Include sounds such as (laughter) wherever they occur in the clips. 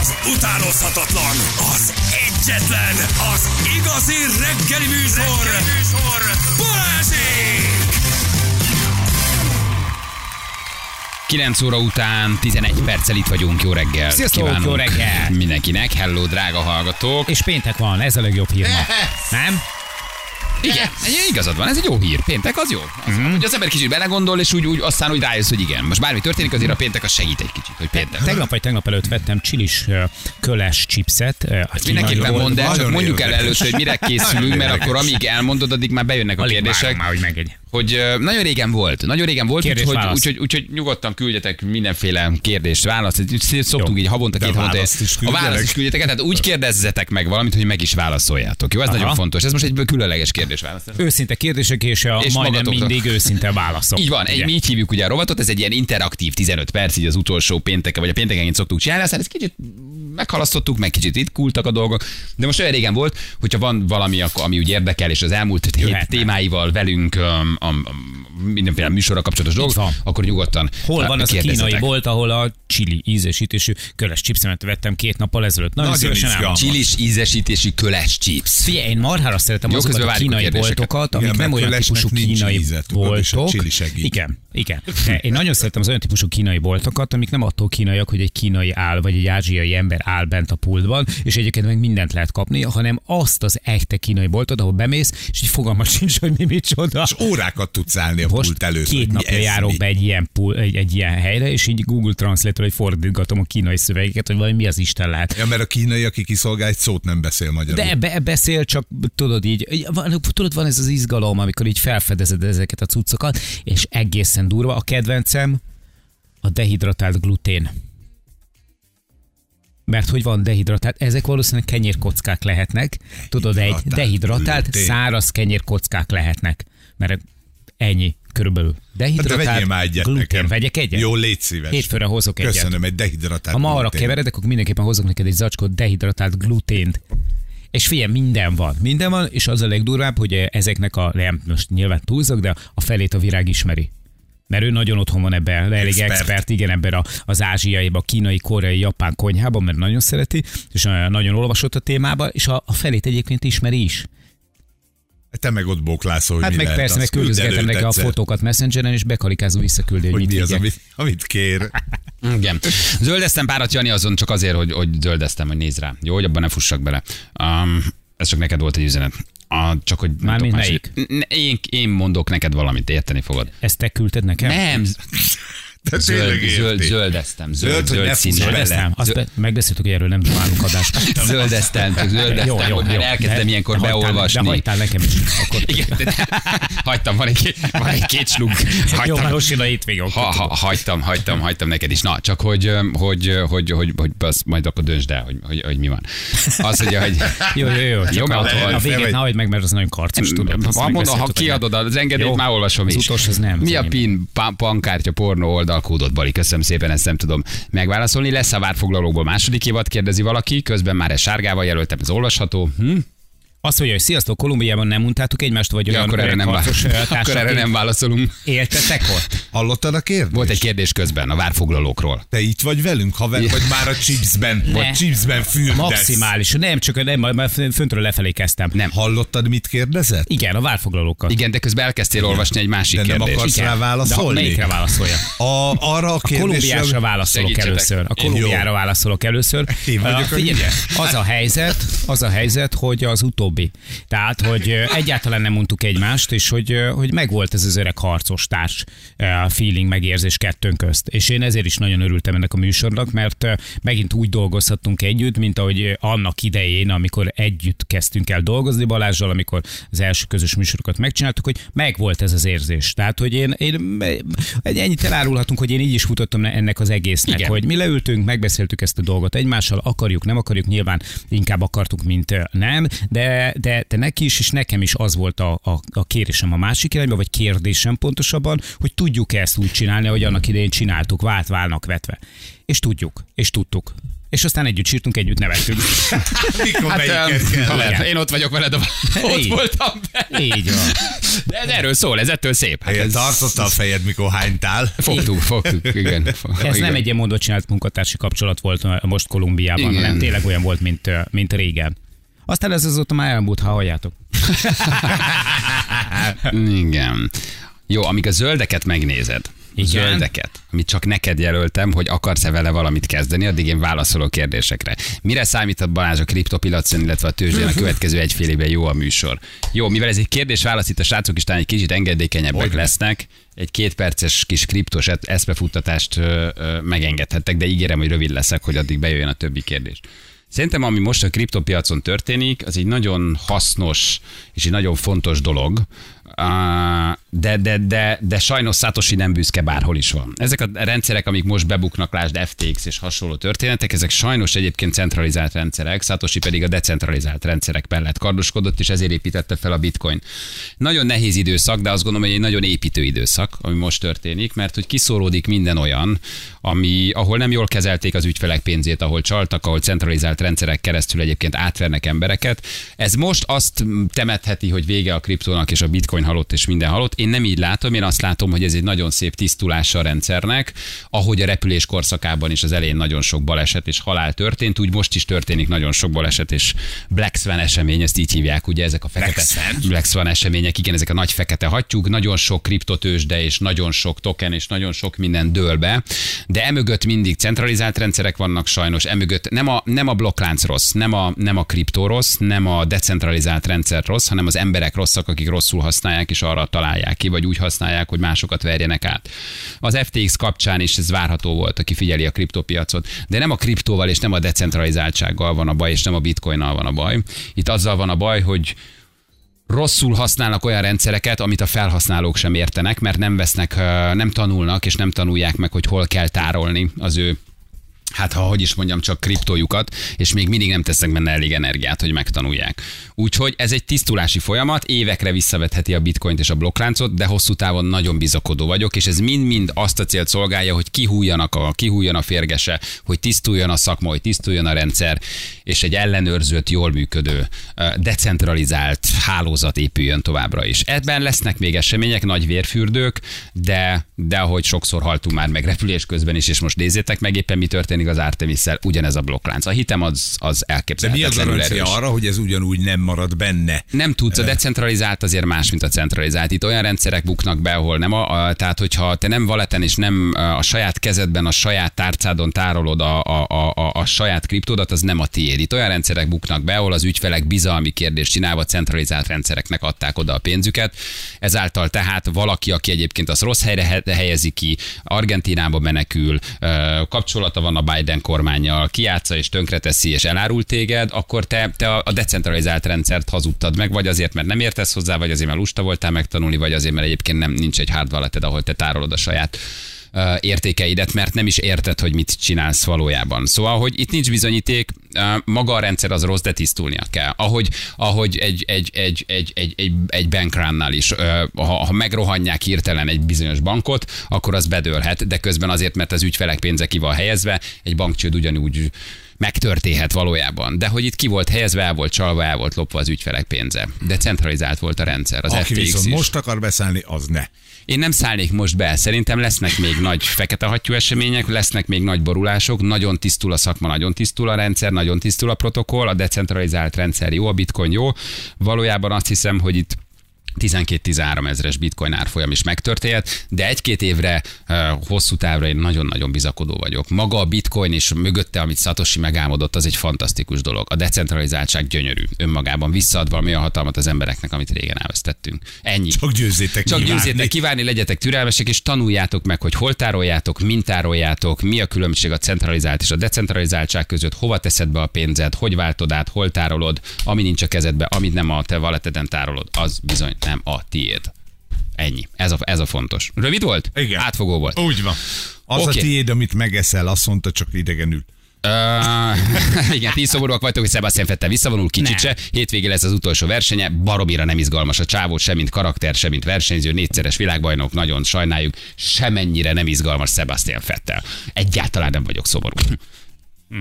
Az utánozhatatlan, az egyetlen, az igazi reggeli műsor, reggeli műsor. Balázsék! 9 óra után 11 perccel itt vagyunk. Jó reggel. Sziasztok, jó reggel. Mindenkinek. Hello, drága hallgatók. És péntek van, ez a legjobb hír ma. Nem? Igen, igazad van, ez egy jó hír. Péntek az jó. Az, Mhm. mm. Hogy az ember kicsit belegondol, és úgy, úgy aztán úgy rájössz, hogy igen. Most bármi történik, azért a péntek az segít egy kicsit, hogy péntek. Tegnap vagy tegnap előtt vettem csilis köles chipset. Ezt mindenképpen mondd el, csak mondjuk el először, hogy mire (laughs) készülünk, mert akkor amíg elmondod, addig már bejönnek a kérdések. már, hogy megegy. Hogy nagyon régen volt, nagyon régen volt, úgyhogy, válasz. úgyhogy, úgyhogy nyugodtan küldjetek mindenféle kérdést, választ. Szoktunk Jó. így havonta, két havonta. választ a választ is küldjetek, tehát úgy kérdezzetek meg valamit, hogy meg is válaszoljátok. Jó, ez Aha. nagyon fontos. Ez most egy különleges kérdés válasz. Őszinte kérdések és, a És majdnem magatokra. mindig őszinte válaszok. (laughs) Így van, egy, mi így hívjuk ugye a rovatot, ez egy ilyen interaktív 15 perc, így az utolsó pénteken, vagy a péntekenként szoktuk csinálni, aztán ezt kicsit meghalasztottuk, meg kicsit ritkultak a dolgok, de most olyan régen volt, hogyha van valami, ami úgy érdekel, és az elmúlt hét témáival velünk um, um, um, mindenféle műsorra kapcsolatos dolgok, akkor nyugodtan Hol van az a kínai bolt, ahol a chili ízesítésű köles chipsemet vettem két nappal ezelőtt. Nagyon, Nagyon szívesen. Csilis ízesítési köles chips. Figyelj, én marhára szeretem Jó, azokat a kínai boltokat, amik Igen, nem olyan típusú kínai íze, tudod, és a boltok. Igen, igen. Én nagyon szeretem az olyan típusú kínai boltokat, amik nem attól kínaiak, hogy egy kínai áll, vagy egy ázsiai ember áll bent a pultban, és egyébként meg mindent lehet kapni, hanem azt az echte kínai boltot, ahol bemész, és így fogalmas sincs, hogy mi micsoda. És órákat tudsz állni a Most pult előtt. két napja ez, járok mi. be egy ilyen, pul, egy, egy ilyen helyre, és így Google Translate-ról hogy fordítgatom a kínai szövegeket, hogy valami mi az Isten lehet. Ja, mert a kínai, aki kiszolgál, egy szót nem beszél magyarul. De be, beszél, csak tudod így, van, tudod, van ez az izgalom, amikor így felfedezed ezeket a cuccokat, és egészen durva. A kedvencem a dehidratált glutén. Mert hogy van dehidratált, ezek valószínűleg kenyérkockák lehetnek. Tudod, egy Dehidratált száraz kenyérkockák lehetnek. Mert ennyi körülbelül. Hát de Dehidratált vegyél már egyet glutén. nekem. Vegyek egyet? Jó, légy szíves. Hétfőre hozok egyet. Köszönöm, egy dehidratált Ha ma arra glutén. keveredek, akkor mindenképpen hozok neked egy zacskót dehidratált glutént. És figyelj, minden van. Minden van, és az a legdurvább, hogy ezeknek a, nem, most nyilván túlzok, de a felét a virág ismeri. Mert ő nagyon otthon van ebben, elég expert, Expert. igen, ebben a, az ázsiai, a kínai, koreai, japán konyhában, mert nagyon szereti, és nagyon nagyon olvasott a témába, és a, a felét egyébként ismeri is. Te meg ott bóklászol, hogy Hát mi meg lehet, persze, meg küld küldözgetem neki a fotókat messengeren, és bekarikázó visszaküldi, hogy, Hogy mit mi az, amit, amit kér. (laughs) Igen. Zöldeztem párat, Jani, azon csak azért, hogy, hogy zöldeztem, hogy nézd rá. Jó, hogy abban ne fussak bele. Um, ez csak neked volt egy üzenet. A, csak hogy Mármint melyik? én, én mondok neked valamit, érteni fogod. Ezt te küldted nekem? Nem, (laughs) De zöld, zöld, zöldeztem. Zöld, Zöld, hogy zöld bele. Zöldeztem? Azt be, megbeszéltük, hogy erről nem csinálunk adást. Zöldeztem, csak zöldeztem, hogy már elkezdtem De- ilyenkor de hagytál- beolvasni. De hagytál nekem is. Akkor... (laughs) Igen, de, de, hagytam, van egy, van egy két slug. Jó, Hagytam, már most jön a hétvég, ha, ha, hagytam, hagytam, hagytam neked is. Na, csak hogy, hogy, hogy, hogy, hogy az, majd akkor döntsd el, hogy, hogy, hogy mi van. Az, hogy, hogy Jó, jó, jó. Jó, a, mert a, vagy- ne hagyd meg, mert az nagyon karcos, tudod. ha, mondom, ha kiadod az engedélyt, Jó. már olvasom Az is. utolsó, az nem, az Mi a. PIN, pa- pankártya, pornó oldalkódot, Bali? Köszönöm szépen, ezt nem tudom megválaszolni. Lesz a várfoglalóból második évad, kérdezi valaki, közben már ez sárgával jelöltem, ez olvasható. Hm? Azt mondja, hogy sziasztok, Kolumbiában nem untátok egymást, vagy Ja, olyan akkor erre, nem, harcos vá- ö, akkor erre nem válaszolunk. Éltetek ott? Hallottad a kérdést? Volt egy kérdés közben a várfoglalókról. Te itt vagy velünk, haver, vagy már a chipsben, vagy chipsben fürdesz? Maximális. Nem, csak nem, már föntről lefelé kezdtem. Nem. Hallottad, mit kérdezett? Igen, a várfoglalókkal. Igen, de közben elkezdtél olvasni egy másik De nem kérdést. akarsz Igen. rá De válaszolni? melyikre válaszolja? A, arra a A Kolumbiásra kérdésre... válaszolok Segítsetek. először. A Kolumbiára válaszolok először. Én vagyok Uh, a figyelj, az a helyzet, az a helyzet, hogy az utóbbi. Tehát, hogy egyáltalán nem mondtuk egymást, és hogy, hogy megvolt ez az öreg harcos társ ö, feeling, megérzés kettőnk közt. És én ezért is nagyon örültem ennek a műsornak, mert megint úgy dolgozhattunk együtt, mint ahogy annak idején, amikor együtt kezdtünk el dolgozni Balázsral, amikor az első közös műsorokat megcsináltuk, hogy megvolt ez az érzés. Tehát, hogy én, én ennyit elárulhatunk, hogy én így is futottam ennek az egésznek, Igen. hogy mi leültünk, megbeszéltük ezt a dolgot egymással, akarjuk, nem akarjuk, nyilván inkább akartuk, mint nem, de, de, de neki is, és nekem is az volt a, a, a kérésem a másik irányba, vagy kérdésem pontosabban, hogy tudjuk ezt úgy csinálni, hogy annak idején csináltuk, vált válnak vetve. És tudjuk, és tudtuk. És aztán együtt sírtunk, együtt nevettünk. (laughs) Mikor Hát, melyiket em, kell? lehet, én ott vagyok veled, (laughs) ott Így. voltam benne. Így van. De ez erről szól, ez ettől szép. Hát ez, tartotta a fejed, mikor hánytál. fogtuk, fogtuk, igen. (laughs) Ez igen. nem egy ilyen módon csinált munkatársi kapcsolat volt most Kolumbiában, Igen. hanem tényleg olyan volt, mint, mint régen. Aztán ez azóta már elmúlt, ha halljátok. (laughs) Igen. Jó, amíg a zöldeket megnézed, Igen. zöldeket, amit csak neked jelöltem, hogy akarsz-e vele valamit kezdeni, addig én válaszolok kérdésekre. Mire számíthat Balázs a kriptopilacon, illetve a tőzsdén a következő egyfél évben jó a műsor? Jó, mivel ez egy kérdés-válasz, itt a srácok is talán egy kicsit engedékenyebbek Hogyne. lesznek, egy két perces kis kriptos ö, megengedhettek, de ígérem, hogy rövid leszek, hogy addig bejöjjön a többi kérdés. Szerintem, ami most a kriptopiacon történik, az egy nagyon hasznos és egy nagyon fontos dolog, de, de, de, de sajnos Satoshi nem büszke bárhol is van. Ezek a rendszerek, amik most bebuknak, lásd FTX és hasonló történetek, ezek sajnos egyébként centralizált rendszerek, Satoshi pedig a decentralizált rendszerek mellett kardoskodott, és ezért építette fel a bitcoin. Nagyon nehéz időszak, de azt gondolom, hogy egy nagyon építő időszak, ami most történik, mert hogy kiszóródik minden olyan, ami, ahol nem jól kezelték az ügyfelek pénzét, ahol csaltak, ahol centralizált rendszerek keresztül egyébként átvernek embereket. Ez most azt temetheti, hogy vége a kriptónak és a bitcoin halott és minden halott. Én nem így látom, én azt látom, hogy ez egy nagyon szép tisztulása a rendszernek, ahogy a repülés korszakában is az elején nagyon sok baleset és halál történt, úgy most is történik nagyon sok baleset és Black Swan esemény, ezt így hívják, ugye ezek a fekete Black Swan? Black Swan események, igen, ezek a nagy fekete hattyúk, nagyon sok kriptotősde és nagyon sok token és nagyon sok minden dől be, de emögött mindig centralizált rendszerek vannak sajnos, emögött nem a, nem a blokklánc rossz, nem a, nem a kriptó rossz, nem a decentralizált rendszer rossz, hanem az emberek rosszak, akik rosszul használják és arra találják ki, vagy úgy használják, hogy másokat verjenek át. Az FTX kapcsán is ez várható volt, aki figyeli a kriptopiacot, de nem a kriptóval és nem a decentralizáltsággal van a baj, és nem a bitcoinnal van a baj. Itt azzal van a baj, hogy rosszul használnak olyan rendszereket, amit a felhasználók sem értenek, mert nem vesznek, nem tanulnak, és nem tanulják meg, hogy hol kell tárolni az ő hát ha hogy is mondjam, csak kriptójukat, és még mindig nem tesznek benne elég energiát, hogy megtanulják. Úgyhogy ez egy tisztulási folyamat, évekre visszavetheti a bitcoint és a blokkláncot, de hosszú távon nagyon bizakodó vagyok, és ez mind-mind azt a célt szolgálja, hogy kihújjanak a, kihújjon a férgese, hogy tisztuljon a szakma, hogy tisztuljon a rendszer, és egy ellenőrzött, jól működő, decentralizált hálózat épüljön továbbra is. Ebben lesznek még események, nagy vérfürdők, de, de ahogy sokszor haltunk már meg repülés közben is, és most nézzétek meg éppen mi történik az artemis ugyanez a blokklánc. A hitem az, az De mi a elképzelhetetlenül garancia erős. arra, hogy ez ugyanúgy nem marad benne? Nem tudsz, a decentralizált azért más, mint a centralizált. Itt olyan rendszerek buknak be, ahol nem a, a tehát hogyha te nem valeten és nem a saját kezedben, a saját tárcádon tárolod a, a, a, a, a saját kriptódat, az nem a tiéd. Itt olyan rendszerek buknak be, ahol az ügyfelek bizalmi kérdést csinálva centralizált rendszereknek adták oda a pénzüket. Ezáltal tehát valaki, aki egyébként az rossz helyre he- helyezi ki, Argentinába menekül, kapcsolata van a Biden kormányjal, kiátsza és tönkreteszi és elárul téged, akkor te, te a decentralizált rendszert hazudtad meg, vagy azért, mert nem értesz hozzá, vagy azért, mert lusta voltál megtanulni, vagy azért, mert egyébként nem nincs egy hard walleted, ahol te tárolod a saját értékeidet, mert nem is érted, hogy mit csinálsz valójában. Szóval, hogy itt nincs bizonyíték, maga a rendszer az rossz, de tisztulnia kell. Ahogy, ahogy egy, egy, egy, egy, egy, egy, egy bankrunnál is, ha, ha megrohanják hirtelen egy bizonyos bankot, akkor az bedőlhet, de közben azért, mert az ügyfelek pénze ki van helyezve, egy bankcsőd ugyanúgy megtörténhet valójában. De hogy itt ki volt helyezve, el volt csalva, el volt lopva az ügyfelek pénze. De centralizált volt a rendszer. Az Aki FTX viszont is. most akar beszállni, az ne. Én nem szállnék most be. Szerintem lesznek még nagy fekete hattyú események, lesznek még nagy borulások, nagyon tisztul a szakma, nagyon tisztul a rendszer, nagyon tisztul a protokoll, a decentralizált rendszer jó, a bitcoin jó. Valójában azt hiszem, hogy itt 12-13 ezeres bitcoin árfolyam is megtörténhet, de egy-két évre, eh, hosszú távra én nagyon-nagyon bizakodó vagyok. Maga a bitcoin és mögötte, amit Satoshi megálmodott, az egy fantasztikus dolog. A decentralizáltság gyönyörű. Önmagában visszaad valami olyan hatalmat az embereknek, amit régen elvesztettünk. Ennyi. Csak győzzétek Csak kívánni. győzzétek kívánni, legyetek türelmesek, és tanuljátok meg, hogy hol tároljátok, mint tároljátok, mi a különbség a centralizált és a decentralizáltság között, hova teszed be a pénzed, hogy váltod át, hol tárolod, ami nincs a kezedbe, amit nem a te valeteden tárolod, az bizony nem a tiéd. Ennyi. Ez a, ez a fontos. Rövid volt? Igen. Átfogó volt. Úgy van. Az Oké. a tiéd, amit megeszel, azt mondta, csak idegenül. Uh, (laughs) igen, ti szomorúak vagytok, hogy Sebastian Vettel visszavonul, kicsit se. Hétvégén lesz az utolsó versenye, baromira nem izgalmas a csávó, sem mint karakter, sem mint versenyző, négyszeres világbajnok, nagyon sajnáljuk, semennyire nem izgalmas Sebastian Vettel. Egyáltalán nem vagyok szomorú.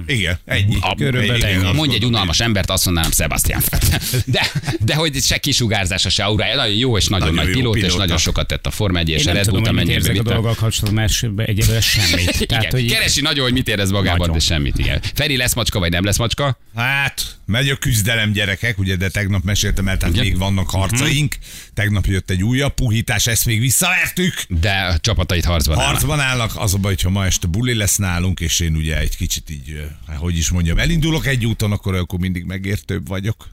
Igen, ennyi. A, Körülbelül Igen, Mondj egy unalmas embert, azt mondanám Sebastian. (laughs) De, de hogy se kisugárzása, se aurája, nagyon jó és nagyon, Nagyon nagy pilóta, és nagyon sokat tett a Forma 1 és a Red mit amennyire érzek a vitte. dolggal kapcsolatban, mert egyébként semmit. (laughs) Igen, Tehát, hogy keresi nagyon, hogy mit érez magában, Nagyon. de semmit, igen. Feri, lesz macska, vagy nem lesz macska? Hát, megy a küzdelem gyerekek, ugye, de tegnap meséltem el, tehát Igen. még vannak harcaink. Tegnap jött egy újabb puhítás, ezt még visszavertük. De a csapatait harcban állnak. Harcban állnak, az a baj, hogyha ma este buli lesz nálunk, és én ugye egy kicsit így, eh, hogy is mondjam, elindulok egy úton, akkor, akkor mindig megértőbb vagyok.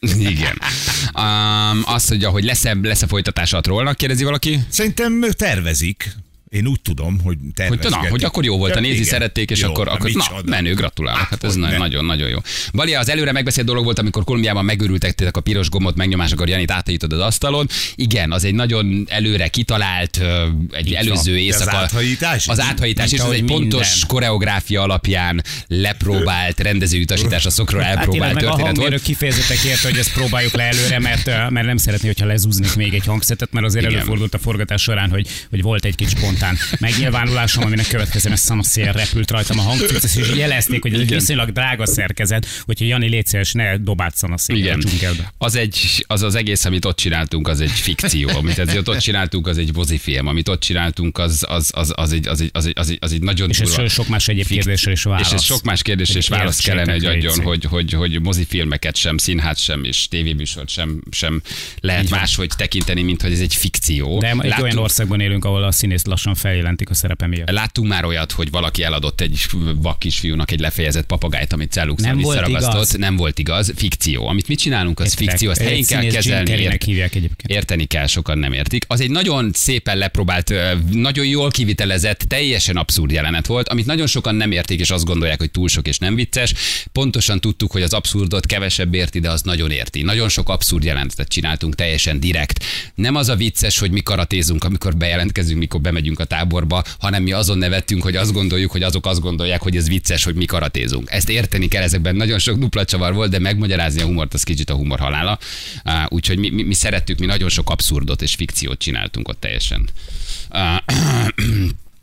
Igen. Um, azt mondja, hogy lesz-e, lesz-e folytatása a trollnak, kérdezi valaki? Szerintem tervezik. Én úgy tudom, hogy Hogy, tervezgetik. na, hogy akkor jó volt, a nézni Igen. szerették, és Jó, akkor, hát akkor na, menő, gratulálok. Hát, Hát ez hogy nagyon-nagyon jó. Bali, az előre megbeszélt dolog volt, amikor Kolumbiában megőrültek tényleg a piros gombot megnyomás, akkor Janit átítod az asztalon. Igen, az egy nagyon előre kitalált, egy előző De éjszaka. az áthajítás? Az áthajítás, Mint és ez egy pontos koreográfia alapján lepróbált rendezőutasítás a szokról Hát elpróbált a történet volt. kifejezetten kérte, hogy ezt próbáljuk le előre, mert, mert nem szeretné, hogyha lezúznék még egy hangszetet, mert azért előfordult a forgatás során, hogy, hogy volt egy kis spontán megnyilvánulásom, aminek következően a szanaszél repült rajtam a hangcucc, és jelezték, hogy ez egy viszonylag drága szerkezet, úgyhogy Jani légy szíves, ne dobáld szanaszél. Az, egy, az az egész, amit ott csináltunk, az egy fikció. Amit ezért ott csináltunk, az egy mozifilm. Amit ott csináltunk, az, az, az, az, egy, az, egy, az, egy, az, egy, az egy nagyon És ez durva. sok más egyéb kérdésre is válasz. És ez sok más kérdés és Egy válasz kellene, hogy adjon, hogy, hogy, hogy mozifilmeket sem, színház sem, és tévébűsort sem, sem lehet máshogy tekinteni, mint hogy ez egy fikció. De egy olyan országban élünk, ahol a színész lassan feljelentik a szerepe miatt. Láttunk már olyat, hogy valaki eladott egy vak kisfiúnak egy lefejezett papagájt, amit volt visszaragasztott. igaz. Nem volt igaz. Fikció. Amit mi csinálunk, az fikció. Azt Egy helyén kell kezelni. Ért- hívják egyébként. Érteni kell, sokan nem értik. Az egy nagyon szépen lepróbált, nagyon jól kivitelezett, teljesen abszurd jelenet volt, amit nagyon sokan nem értik, és azt gondolják, hogy túl sok és nem vicces. Pontosan tudtuk, hogy az abszurdot kevesebb érti, de az nagyon érti. Nagyon sok abszurd jelenetet csináltunk, teljesen direkt. Nem az a vicces, hogy mi karatézunk, amikor bejelentkezünk, mikor bemegyünk a táborba, hanem mi azon nevettünk, hogy azt gondoljuk, hogy azok azt gondolják, hogy ez vicces, hogy mi karatézunk. Ezt érteni kell, ezekben nagyon sok dupla csavar volt, de megmagyarázni a humort, az kicsit a humor halála. Úgyhogy mi, mi, mi szerettük, mi nagyon sok abszurdot és fikciót csináltunk ott teljesen.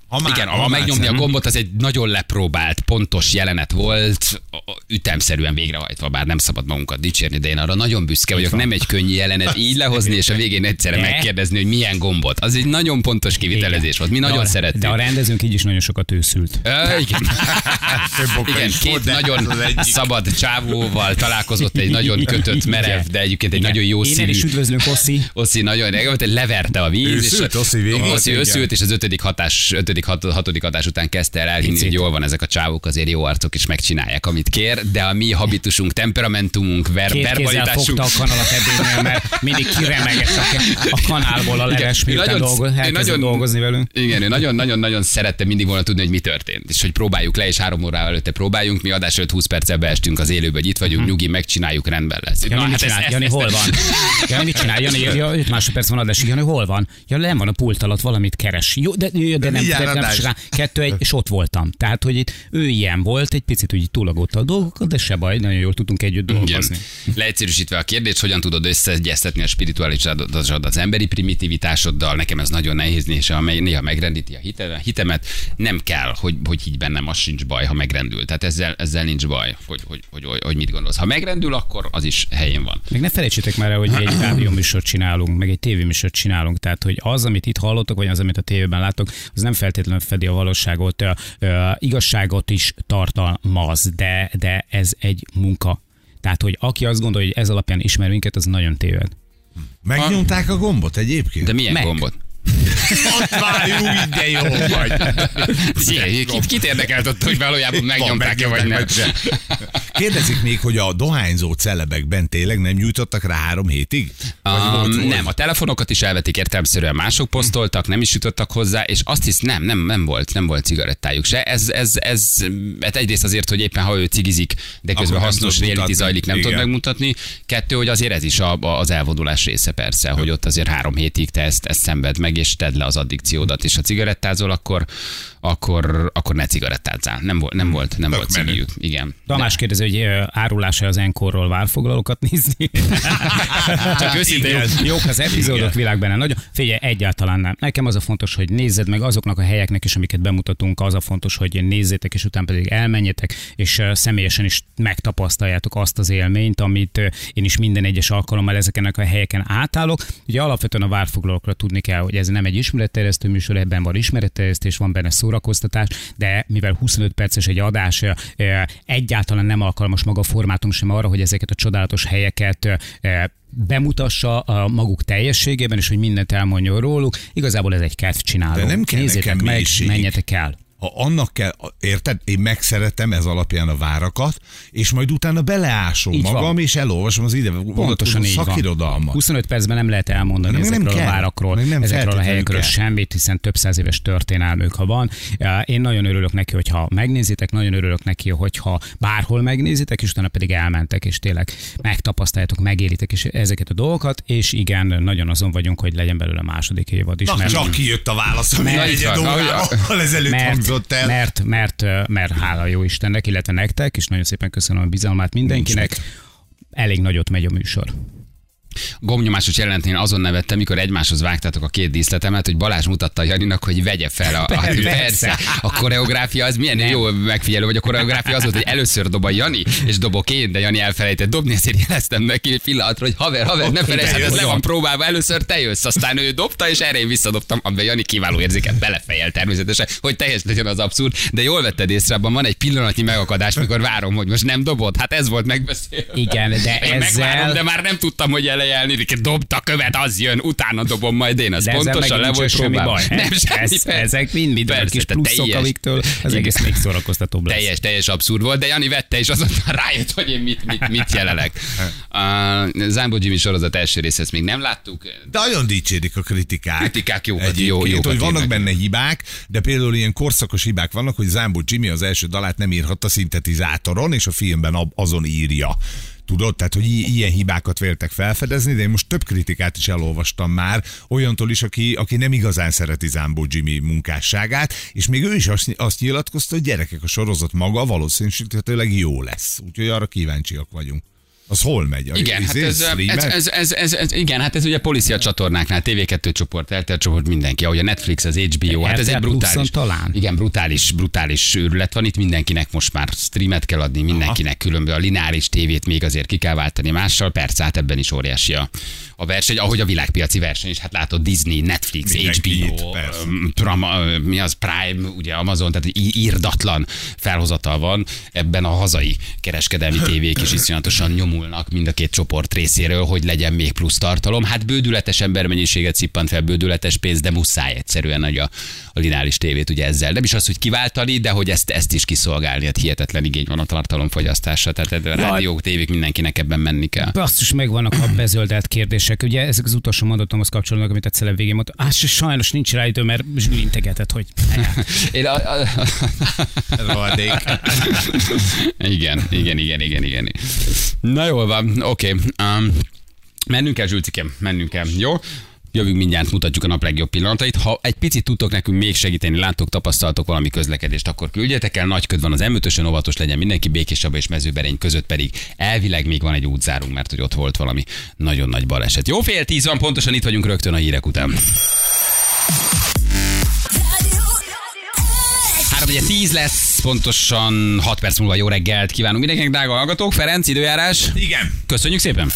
Ha igen, ha ha megnyomni a már- gombot, az egy nagyon lepróbált, pontos jelenet volt, ütemszerűen végrehajtva, bár nem szabad magunkat dicsérni, de én arra nagyon büszke vagyok. Nem egy könnyű jelenet így lehozni, és a végén egyszerre De? megkérdezni, hogy milyen gombot. Az egy nagyon pontos kivitelezés volt. Mi De nagyon a- szerettük. De a rendezőnk így is nagyon sokat őszült. Ö, igen. (laughs) Igen, is két nagyon szabad csávóval találkozott egy nagyon kötött, Igen. merev, de egyébként egy nagyon jó Innen is szívű. üdvözlünk, Oszi. Oszi nagyon leverte a víz. Őszült, és Oszi. Oszi Igen. őszült, és az ötödik hatás, ötödik, hat, hatodik hatás után kezdte el elhinni, Picit. hogy jól van ezek a csávok, azért jó arcok, és megcsinálják, amit kér, de a mi habitusunk, temperamentumunk, ver, Két verbalitásunk. fogta a kanalat edénynél, mert mindig kiremegett a, a kanálból a leves, Igen, nagyon- dolgoz, nagyon- dolgozni velünk. Igen, ő nagyon-nagyon-nagyon szerette mindig volna tudni, hogy mi történt. És hogy próbáljuk le, és három órával előtte próbáljunk. Mi adás előtt 20 perccel beestünk az élőbe, hogy itt vagyunk, nyugi, megcsináljuk, rendben lesz. Jani, mit hát csinál? ezt- Jani, ezt- hol van? (laughs) Jani, mit csinál? Jani, ja, 5 másodperc van adásig. Jani, hol van? Ja, nem van a pult alatt, valamit keres. Jó, de, de, nem, de nem csinál. Kettő, egy, és ott voltam. Tehát, hogy itt ő ilyen volt, egy picit úgy túlagolta a dolgokat, de se baj, nagyon jól tudtunk együtt Igen. dolgozni. Leegyszerűsítve a kérdést, hogyan tudod összeegyeztetni a spiritualitásodat az emberi primitivitásoddal, nekem ez nagyon nehéz, és amely néha megrendíti a hite- hitemet, nem kell, hogy, hogy higgy bennem, az sincs baj, ha megrendül. Tehát ezzel, ezzel nincs baj, hogy, hogy, hogy, hogy, hogy mit gondolsz. Ha megrendül, akkor az is helyén van. Meg ne felejtsétek már el, hogy egy (clears throat) rádióműsort csinálunk, meg egy tévéműsort csinálunk. Tehát, hogy az, amit itt hallottok, vagy az, amit a tévében láttok, az nem feltétlenül fedi a valóságot. Igazságot is tartalmaz, de, de ez egy munka. Tehát, hogy aki azt gondolja, hogy ez alapján ismer minket, az nagyon téved. Megnyomták a gombot egyébként? De milyen Meg. gombot? Ott várjuk, de jó vagy. Szia, Kit, kit érdekelt ott, hogy valójában megnyomták-e, vagy nem? Kérdezik még, hogy a dohányzó celebekben tényleg nem nyújtottak rá három hétig? Um, nem, a telefonokat is elvetik értelmszerűen, mások posztoltak, nem is jutottak hozzá, és azt hisz, nem, nem, nem volt, nem volt cigarettájuk se. Ez, ez, ez, hát egyrészt azért, hogy éppen ha ő cigizik, de közben nem hasznos reality zajlik, nem tud Igen. megmutatni. Kettő, hogy azért ez is a, a, az elvonulás része persze, hogy ott azért három hétig te ezt, ezt szenved meg, és tedd le az addikciódat, és ha cigarettázol, akkor, akkor, akkor ne cigarettázzál. Nem volt, nem volt, nem Tök volt menő. cigiük. Igen. Tamás kérdezi, hogy ö, árulás az enkorról várfoglalókat nézni. (laughs) Csak őszintén jók, jók az epizódok Igen. világ benne. Nagyon, figyelj, egyáltalán nem. Nekem az a fontos, hogy nézzed meg azoknak a helyeknek is, amiket bemutatunk, az a fontos, hogy nézzétek, és utána pedig elmenjetek, és személyesen is megtapasztaljátok azt az élményt, amit én is minden egyes alkalommal ezeken a helyeken átállok. Ugye alapvetően a várfoglalókra tudni kell, hogy ez nem egy ismeretterjesztő műsor, ebben van ismeretterjesztés, van benne szórakoztatás, de mivel 25 perces egy adás, egyáltalán nem alkalmas maga a formátum sem arra, hogy ezeket a csodálatos helyeket bemutassa a maguk teljességében, és hogy mindent elmondjon róluk. Igazából ez egy kedvcsináló. De nem kell Nézzétek nekem meg, mélység. menjetek el. Ha annak kell, érted? Én megszeretem ez alapján a várakat, és majd utána beleásom Így van. magam, és elolvasom az ide Pontosan van. szakirodalmat. 25 percben nem lehet elmondani nem ezekről a kell. várakról, Meg nem ezekről a helyekről kell. semmit, hiszen több száz éves történelmük, ha van. Én nagyon örülök neki, hogyha megnézitek, nagyon örülök neki, hogyha bárhol megnézitek, és utána pedig elmentek, és tényleg megtapasztaljátok, megéritek is ezeket a dolgokat, és igen, nagyon azon vagyunk, hogy legyen belőle második évad is. Na, mert- csak kijött a válasz, ami Mert- egy van. órával (laughs) ezelőtt mert, hangzott el. mert, mert, mert, mert hála jó Istennek, illetve nektek, és nagyon szépen köszönöm a bizalmát mindenkinek. Elég nagyot megy a műsor. Gomnyomásos jelentén azon nevettem, mikor egymáshoz vágtátok a két díszletemet, hogy Balázs mutatta Janinak, hogy vegye fel a, a Persze. persze. A koreográfia az milyen jó megfigyelő, vagy a koreográfia az volt, hogy először dob a Jani, és dobok én, de Jani elfelejtett dobni, ezért jeleztem neki egy pillanatra, hogy haver, haver, ne felejtsd, ez le van próbálva, először te jössz, aztán ő dobta, és erre én visszadobtam, amiben Jani kiváló érzéket belefejel természetesen, hogy teljes legyen az abszurd, de jól vetted észre, abban van egy pillanatnyi megakadás, mikor várom, hogy most nem dobod, hát ez volt megbeszélve. Igen, de Én megvárom, ezzel... de már nem tudtam, hogy elejelni. Dobta követ, az jön, utána dobom majd én. Az De pontosan le volt semmi baj. Nem, semmi, Ez, ezek mind, mind a Persze, kis pluszok, teljes- amiktől az egész még szórakoztatóbb lesz. Teljes, teljes abszurd volt, de Jani vette, és azonnal rájött, hogy én mit, mit, mit jelelek. (laughs) A Zámbó Jimmy sorozat első rész, ezt még nem láttuk. De nagyon dicsérik a kritikák. Kritikák jókat, Egyébként, jó- jókat hogy vannak írnak. benne hibák, de például ilyen korszakos hibák vannak, hogy Zámbó Jimmy az első dalát nem írhatta szintetizátoron, és a filmben azon írja. Tudod, tehát, hogy i- ilyen hibákat véltek felfedezni, de én most több kritikát is elolvastam már, olyantól is, aki, aki nem igazán szereti Zámbó Jimmy munkásságát, és még ő is azt, azt nyilatkozta, hogy gyerekek, a sorozat maga valószínűleg jó lesz. Úgyhogy arra kíváncsiak vagyunk. Az hol megy? A- Igen, hát izé, ez, ez, ez, ez, ez, ez, igen, hát ez ugye policia csatornáknál, TV2 csoport, RTL csoport, mindenki, ahogy a Netflix, az HBO, hát ez egy brutális, talán. igen, brutális, brutális őrület van. Itt, mindenkinek most már streamet kell adni, mindenkinek különböző a lineáris tévét még azért ki kell váltani mással, persze, hát ebben is óriási a, a verseny, ahogy a világpiaci verseny is, hát látod Disney, Netflix, Mindenki HBO, itt, öm, Prama, ö, mi az Prime, ugye Amazon, tehát írdatlan felhozatal van, ebben a hazai kereskedelmi (laughs) tévék is iszonyatosan nyomulnak mind a két csoport részéről, hogy legyen még plusz tartalom. Hát bődületes embermennyiséget szippant fel, bődületes pénz, de muszáj egyszerűen nagy a, a lineáris tévét ugye ezzel. Nem is az, hogy kiváltani, de hogy ezt, ezt is kiszolgálni, hát hihetetlen igény van a tartalomfogyasztásra, tehát a rádiók, tévék mindenkinek ebben menni kell. Basszus, megvannak a bezöldelt kérdések. Ugye ezek az utolsó mondatomhoz kapcsolódnak, amit egyszer végén mondta. Á, sajnos nincs rá idő, mert Zsűri integetett, hogy (laughs) Én a, a, (laughs) Rohadék. igen, igen, igen, igen, igen. Na jól van, oké. Okay. Um, mennünk kell, Zsülcikem, mennünk kell, jó? Jövünk mindjárt, mutatjuk a nap legjobb pillanatait. Ha egy picit tudtok nekünk még segíteni, láttok, tapasztaltok valami közlekedést, akkor küldjetek el. Nagy köd van az m óvatos legyen mindenki, Békéscsaba és Mezőberény között pedig elvileg még van egy útzárunk, mert hogy ott volt valami nagyon nagy baleset. Jó, fél tíz van, pontosan itt vagyunk rögtön a hírek után. 3 ugye 10 lesz, pontosan 6 perc múlva jó reggelt kívánunk mindenkinek, drága hallgatók. Ferenc, időjárás. Igen. Köszönjük szépen.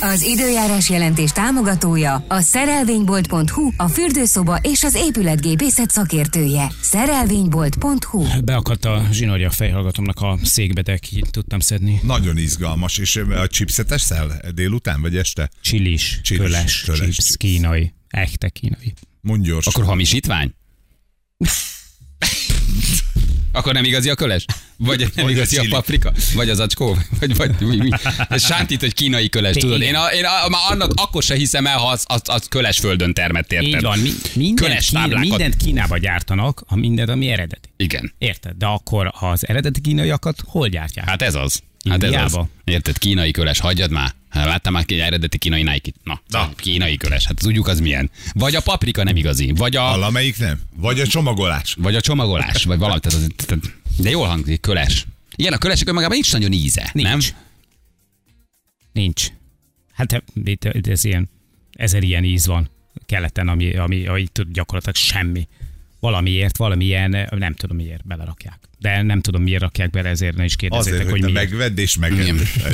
Az időjárás jelentés támogatója a szerelvénybolt.hu, a fürdőszoba és az épületgépészet szakértője. Szerelvénybolt.hu beakadt a zsinórja a fejhallgatomnak a székbe, de ki tudtam szedni. Nagyon izgalmas. És a chipset eszel délután vagy este? Csilis, Csilis, köles, köles chips, chips. kínai, echte kínai. Mondj gyors. Akkor hamisítvány? (laughs) Akkor nem igazi a köles? Vagy nem igazi a, paprika? Vagy az acskó? Vagy, vagy mi, mi? Ez sántít, hogy kínai köles, tudod? Én, a, én a, már annak akkor se hiszem el, ha az, az, az köles földön termett, érted? Így van, mi, mindent, Köles Kína, mindent Kínába gyártanak, a mindent, ami eredeti. Igen. Érted? De akkor az eredeti kínaiakat hol gyártják? Hát ez az. Hát ez az. Érted? Kínai köles, hagyjad már. Hát Láttam már egy eredeti kínai nike Na, Na, kínai köles, hát tudjuk az milyen. Vagy a paprika nem igazi, vagy a, Valamelyik nem? Vagy a csomagolás? vagy a csomagolás, vagy valami. Tehát az, tehát, de jól hangzik, köles. Igen, a kölesek önmagában nincs nagyon íze, Nincs. nem? Nincs. Hát itt, itt ez ilyen, ezer ilyen íz van keleten, ami, ami, ami gyakorlatilag semmi. Valamiért, valamilyen, nem tudom miért belerakják. De nem tudom miért rakják bele, ezért ne is kérdezzétek, Azért, hogy hogy miért. megvedd és megedd.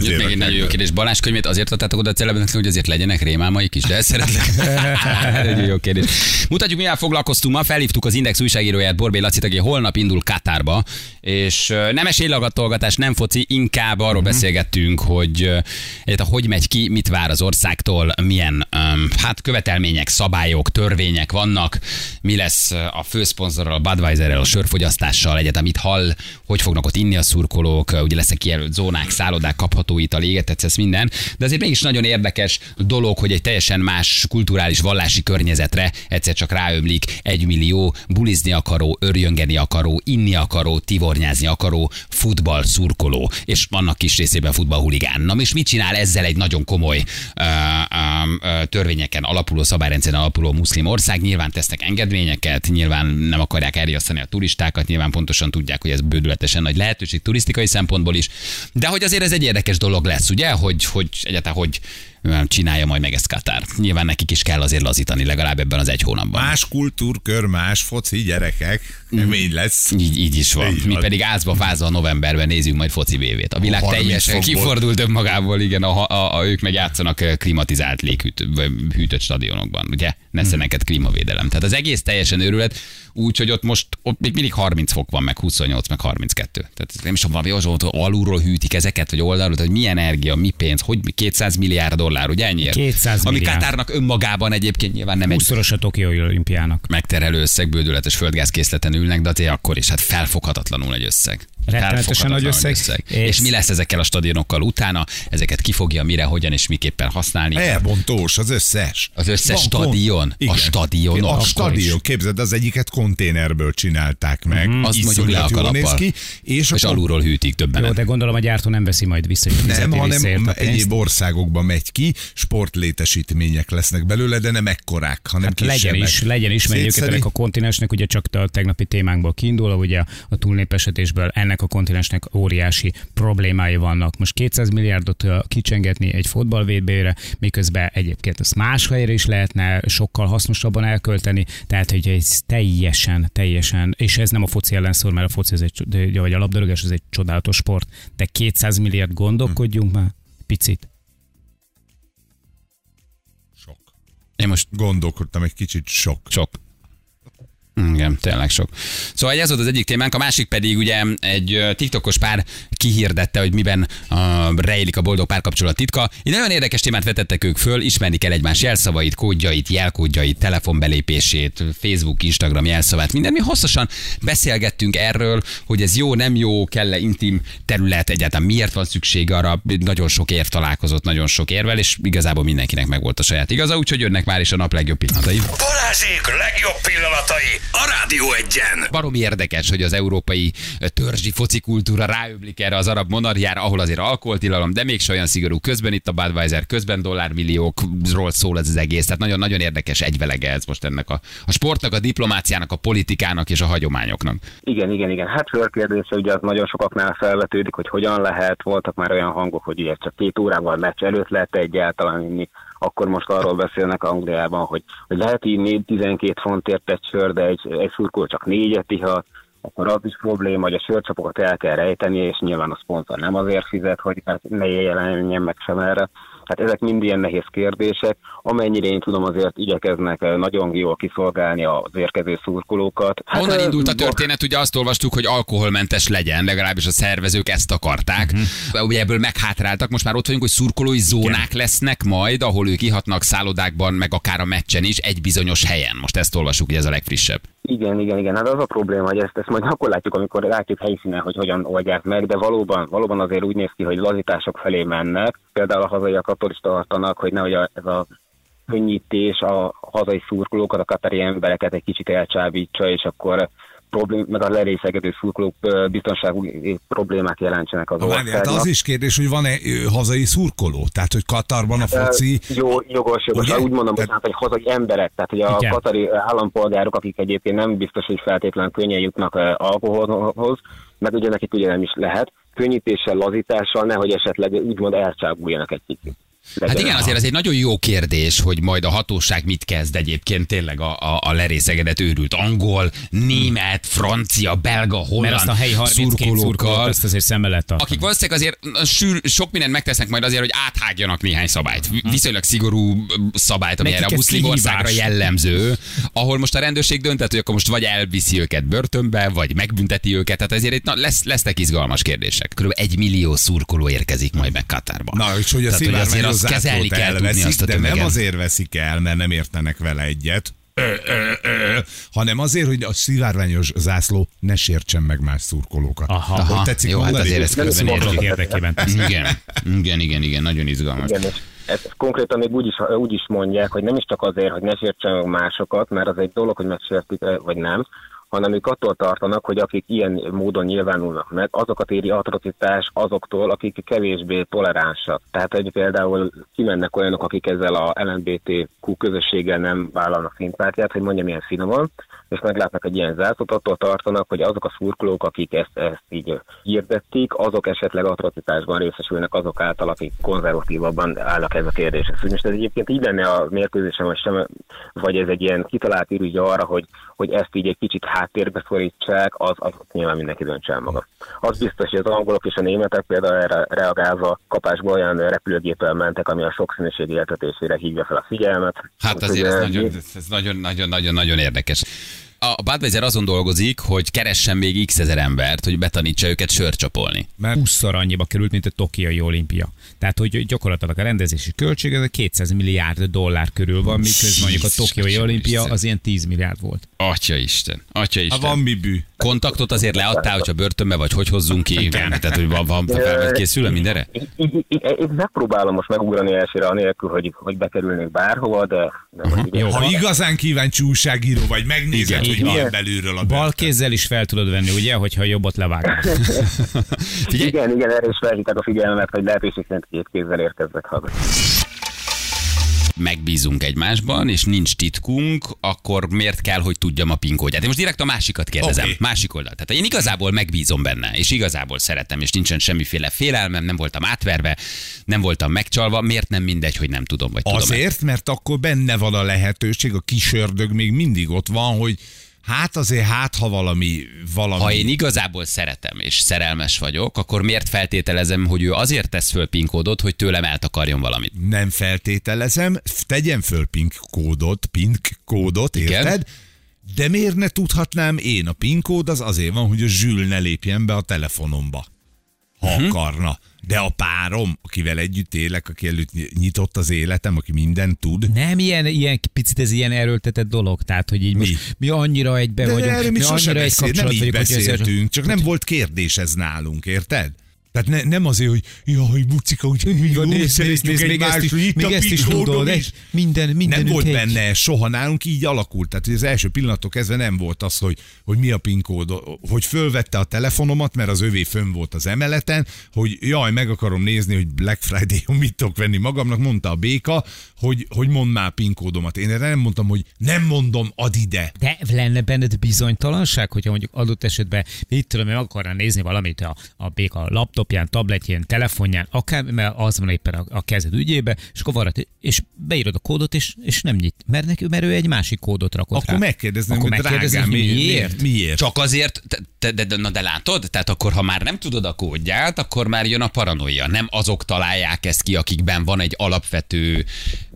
Jött még egy nagyon jó kérdés. Balázs könyvét azért adtátok oda a celebnek, hogy azért legyenek rémálmaik is, de ezt szeretlek. (laughs) egy jó kérdés. Mutatjuk, mivel foglalkoztunk ma. Felhívtuk az Index újságíróját, Borbély Lacit, aki holnap indul Katárba, és nem esélylagatolgatás, nem foci, inkább arról Mhm. beszélgettünk, hogy egyáltalán hogy megy ki, mit vár az országtól, milyen öm, hát követelmények, szabályok, törvények vannak, mi lesz a főszponzorral, a Budweiserrel, a sörfogyasztással, egyáltalán mit hall, hogy fognak ott inni a szurkolók, ugye lesznek kijelölt zónák, szállodák, kapható ital, égetett, ez minden. De azért mégis nagyon érdekes dolog, hogy egy teljesen más kulturális, vallási környezetre egyszer csak ráömlik egy millió bulizni akaró, örjöngeni akaró, inni akaró, tivornyázni akaró futball szurkoló, és vannak kis részében futballhuligán. Na és mit csinál ezzel egy nagyon komoly ö, ö, törvényeken alapuló, szabályrendszeren alapuló muszlim ország? Nyilván tesznek engedményeket, nyilván nem akarják elriasztani a turistákat, nyilván pontosan tudják, hogy ez bődületesen nagy lehetőség turisztikai szempontból is, de hogy azért ez egy érdekes dolog lesz, ugye, hogy, hogy egyáltalán hogy csinálja majd meg ezt Katár. Nyilván nekik is kell azért lazítani, legalább ebben az egy hónapban. Más kultúrkör, más foci, gyerekek. Kemény lesz. Így, így is van. Így Mi van. pedig ázba fázva novemberben nézzük majd foci BV-t. A világ 30 teljesen fokból. kifordult önmagából, igen, a, a, a, ők meg játszanak klimatizált léghűt, vagy hűtött stadionokban, ugye? Neszeneket klímavédelem. Tehát az egész teljesen őrület, úgyhogy ott most ott még mindig 30 fok van, meg 28, meg 32. Tehát nem is tudom, valami az, hogy alulról hűtik ezeket, vagy oldalról, hogy mi energia, mi pénz, hogy 200 milliárd dollár, ugye ennyiért? 200 Ami milliárd. Katárnak önmagában egyébként nyilván nem egy Húszszoros a Tokiói olimpiának. megterelő összeg, bődületes földgázkészleten ülnek, de azért akkor is, hát felfoghatatlanul egy összeg. Rettenetesen nagy Felfoghatatlanul összeg. És... És- mi lesz ezekkel a stadionokkal utána? Ezeket ki fogja, mire, hogyan és miképpen használni? Elbontós, az összes. Az összes Van kon- stadion? A Igen. A stadion, is. képzeld, az egyiket konténerből csinálták meg. Mhm. Azt mondjuk le a kalappal. néz ki, és, És akkor alulról hűtik többen. Jó, de gondolom a gyártó nem veszi majd vissza, hogy nem, hanem a egyéb országokban megy ki, sportlétesítmények lesznek belőle, de nem ekkorák, hanem Hát legyen is, legyen is, mert a kontinensnek ugye csak a tegnapi témánkból kiindulva, ugye a túlnépesedésből ennek a kontinensnek óriási problémái vannak. Most 200 milliárdot kicsengetni egy fotball VB-re, miközben egyébként ezt más helyre is lehetne sokkal hasznosabban elkölteni, tehát hogy ez teljesen, teljesen, és ez nem a foci ellen szól, mert a foci ez egy, vagy a labdarúgás ez egy csodálatos sport, de 200 milliárd gondolkodjunk már picit. Sok. Én most Gondolkodtam egy kicsit sok. sok. Igen, tényleg sok. Szóval ez volt az egyik témánk, a másik pedig ugye egy TikTokos pár kihirdette, hogy miben uh, rejlik a boldog párkapcsolat titka. Egy nagyon érdekes témát vetettek ők föl, ismerni kell egymás jelszavait, kódjait, jelkódjait, telefonbelépését, Facebook, Instagram jelszavát, minden. Mi hosszasan beszélgettünk erről, hogy ez jó, nem jó, kell-e intim terület, egyáltalán miért van szükség arra, nagyon sok érv találkozott, nagyon sok érvel, és igazából mindenkinek megvolt a saját igaza, úgyhogy jönnek már is a nap legjobb pillanatai. Balázsék legjobb pillanatai a Rádió egyen. Baromi érdekes, hogy az európai törzsi foci kultúra ráöblik erre az arab monarchiára, ahol azért alkoholtilalom, de még olyan szigorú. Közben itt a Budweiser, közben dollármilliókról szól ez az egész. Tehát nagyon-nagyon érdekes egyvelege ez most ennek a, a sportnak, a diplomáciának, a politikának és a hagyományoknak. Igen, igen, igen. Hát fölkérdése ugye az nagyon sokaknál felvetődik, hogy hogyan lehet. Voltak már olyan hangok, hogy ugye csak két órával meccs előtt lehet egyáltalán inni. Akkor most arról beszélnek Angliában, hogy, hogy lehet inni 12 fontért egy sör, de egy, egy szurkó csak négyet ihat, akkor az is probléma, hogy a sörcsapokat el kell rejteni, és nyilván a szponzor nem azért fizet, hogy hát ne jelenjen meg sem erre. Hát ezek mind ilyen nehéz kérdések. Amennyire én tudom, azért igyekeznek eh, nagyon jól kiszolgálni az érkező szurkolókat. Hát, Honnan eh, indult a történet? Ugye azt olvastuk, hogy alkoholmentes legyen, legalábbis a szervezők ezt akarták. Uh-huh. Ugye ebből meghátráltak, most már ott vagyunk, hogy szurkolói zónák lesznek majd, ahol ők ihatnak szállodákban, meg akár a meccsen is, egy bizonyos helyen. Most ezt olvasjuk, hogy ez a legfrissebb. Igen, igen, igen. Hát az a probléma, hogy ezt, ezt majd akkor látjuk, amikor látjuk helyszínen, hogy hogyan oldják meg, de valóban, valóban azért úgy néz ki, hogy lazítások felé mennek. Például a hazaiak attól is tartanak, hogy nehogy a, ez a könnyítés a hazai szurkolókat, a katari embereket egy kicsit elcsábítsa, és akkor problém, meg a lerészegedő szurkolók biztonsági problémák jelentsenek az Na, várj, hát országnak. az is kérdés, hogy van-e hazai szurkoló? Tehát, hogy Katarban a foci... Jó, jogos, jogos. Ugye? Úgy mondom, hogy, tehát, hogy hazai emberek, tehát hogy a Igen. katari állampolgárok, akik egyébként nem biztos, hogy feltétlenül könnyen jutnak alkoholhoz, meg ugye nekik ugye nem is lehet. könnyítéssel, lazítással, nehogy esetleg úgymond elcsábuljanak egy kicsit. Hát igen, azért ez egy nagyon jó kérdés, hogy majd a hatóság mit kezd egyébként tényleg a, a, a lerészegedett őrült angol, német, francia, belga, holland Mert azt a helyi 32 szurkolókat, szurkolókkal, azt azért szem mellett tartani. akik valószínűleg azért sűr, sok mindent megtesznek majd azért, hogy áthágjanak néhány szabályt. Vi- Viszonylag szigorú szabályt, ami Nekik erre a muszlim országra jellemző, ahol most a rendőrség döntett, hogy akkor most vagy elviszi őket börtönbe, vagy megbünteti őket. Tehát ezért itt na, lesz, lesznek izgalmas kérdések. Körülbelül egy millió szurkoló érkezik majd meg Katárba. Na, és hogy a Tehát, hogy azért szivárványos azt kezelni kell tudni elveszik, azt a de nem azért veszik el, mert nem értenek vele egyet, ö, ö, ö, hanem azért, hogy a szivárványos zászló ne sértsen meg más szurkolókat. Aha. Hogy Aha, tetszik jó, hát azért ezt Nem közben érdekében. Igen, igen, igen, igen, nagyon izgalmas. Igen, ezt konkrétan még úgy is, úgy is mondják, hogy nem is csak azért, hogy ne sértsen meg másokat, mert az egy dolog, hogy megsértik vagy nem, hanem ők attól tartanak, hogy akik ilyen módon nyilvánulnak meg, azokat éri atrocitás azoktól, akik kevésbé toleránsak. Tehát, hogy például kimennek olyanok, akik ezzel a LMBTQ közösséggel nem vállalnak szimpátiát, hogy mondjam ilyen finoman, és meglátnak egy ilyen zászlót, attól tartanak, hogy azok a szurkolók, akik ezt, ezt így hirdették, azok esetleg atrocitásban részesülnek azok által, akik konzervatívabban állnak ez a kérdéshez. Hogy most ez egyébként így lenne a mérkőzésen, vagy, sem, vagy ez egy ilyen kitalált ürügy arra, hogy, hogy ezt így egy kicsit háttérbe szorítsák, az, az nyilván mindenki döntse el maga. Az biztos, hogy az angolok és a németek például erre reagálva kapásból olyan repülőgéppel mentek, ami a sokszínűség éltetésére hívja fel a figyelmet. Hát azért ez eh, nagyon, ez nagyon, nagyon, nagyon, nagyon érdekes. A Budweiser azon dolgozik, hogy keressen még x ezer embert, hogy betanítsa őket sörcsapolni. Mert 20-szor annyiba került, mint a Tokiai olimpia. Tehát, hogy gyakorlatilag a rendezési költség a 200 milliárd dollár körül van, miközben mondjuk a Tokiai olimpia az ilyen 10 milliárd volt. Atya Isten, atya ha Isten. van mi bű. Kontaktot azért leadtál, hogyha börtönbe vagy, hogy hozzunk ki? Tehát, hogy van, van fel vagy készülve mindenre? Így megpróbálom most megugrani elsőre anélkül, hogy, hogy bekerülnék bárhova, de, de így- Jó. Ha igazán kíváncsi újságíró vagy, megnézed, Igen, hogy milyen belülről a Bal kézzel is fel tudod venni, ugye, hogyha jobbat levágod. (laughs) Igen, igen, erre is felhívták a figyelmet, hogy lehetőség szerint két kézzel érkeznek haza. Megbízunk egymásban, és nincs titkunk, akkor miért kell, hogy tudjam a PIN kódját? Én most direkt a másikat kérdezem, okay. másik oldalt. Tehát én igazából megbízom benne, és igazából szeretem, és nincsen semmiféle félelmem, nem voltam átverve, nem voltam megcsalva, miért nem mindegy, hogy nem tudom, vagy tudom Azért, mert akkor benne van a lehetőség, a kis ördög még mindig ott van, hogy hát azért hát, ha valami, valami... Ha én igazából szeretem és szerelmes vagyok, akkor miért feltételezem, hogy ő azért tesz föl PIN kódot, hogy tőlem eltakarjon valamit? nem feltételezem, tegyen föl pink kódot, pink kódot, Igen. érted? De miért ne tudhatnám én? A PIN kód az azért van, hogy a zsül ne lépjen be a telefonomba, ha uh-huh. akarna. De a párom, akivel együtt élek, aki előtt nyitott az életem, aki mindent tud, Nem ilyen, ilyen picit ez ilyen erőltetett dolog, tehát hogy így Mi? most mi annyira egybe de vagyunk, erről mi mi annyira egy beszél, nem kapcsolat így vagyunk, hogy ezért- beszéltünk, csak nem volt kérdés ez nálunk, érted? Tehát ne, nem azért, hogy jaj, bucika, hogy mi van, nézd, nézd, nézd, még ezt is, még ezt is tudod, egy, minden, minden nem volt benne soha nálunk, így alakult. Tehát az első pillanattól kezdve nem volt az, hogy, hogy mi a PIN kód, hogy fölvette a telefonomat, mert az övé fönn volt az emeleten, hogy jaj, meg akarom nézni, hogy Black Friday-on mit tudok venni magamnak, mondta a béka, hogy, hogy mondd már PIN kódomat. Én erre nem mondtam, hogy nem mondom, ad ide. De lenne benned bizonytalanság, hogyha mondjuk adott esetben, mit tudom, én akarná nézni valamit a, a béka laptopján, tabletjén, telefonján, akár, mert az van éppen a, a kezed ügyébe, és akkor varrat, és beírod a kódot, és, és nem nyit. Mert, neki, mert ő egy másik kódot rakott Akkor rá. megkérdezném, akkor hogy megkérdezném, drágám, miért? mi- miért? Csak azért, te, de, de, na de látod? Tehát akkor, ha már nem tudod a kódját, akkor már jön a paranoia. Nem azok találják ezt ki, akikben van egy alapvető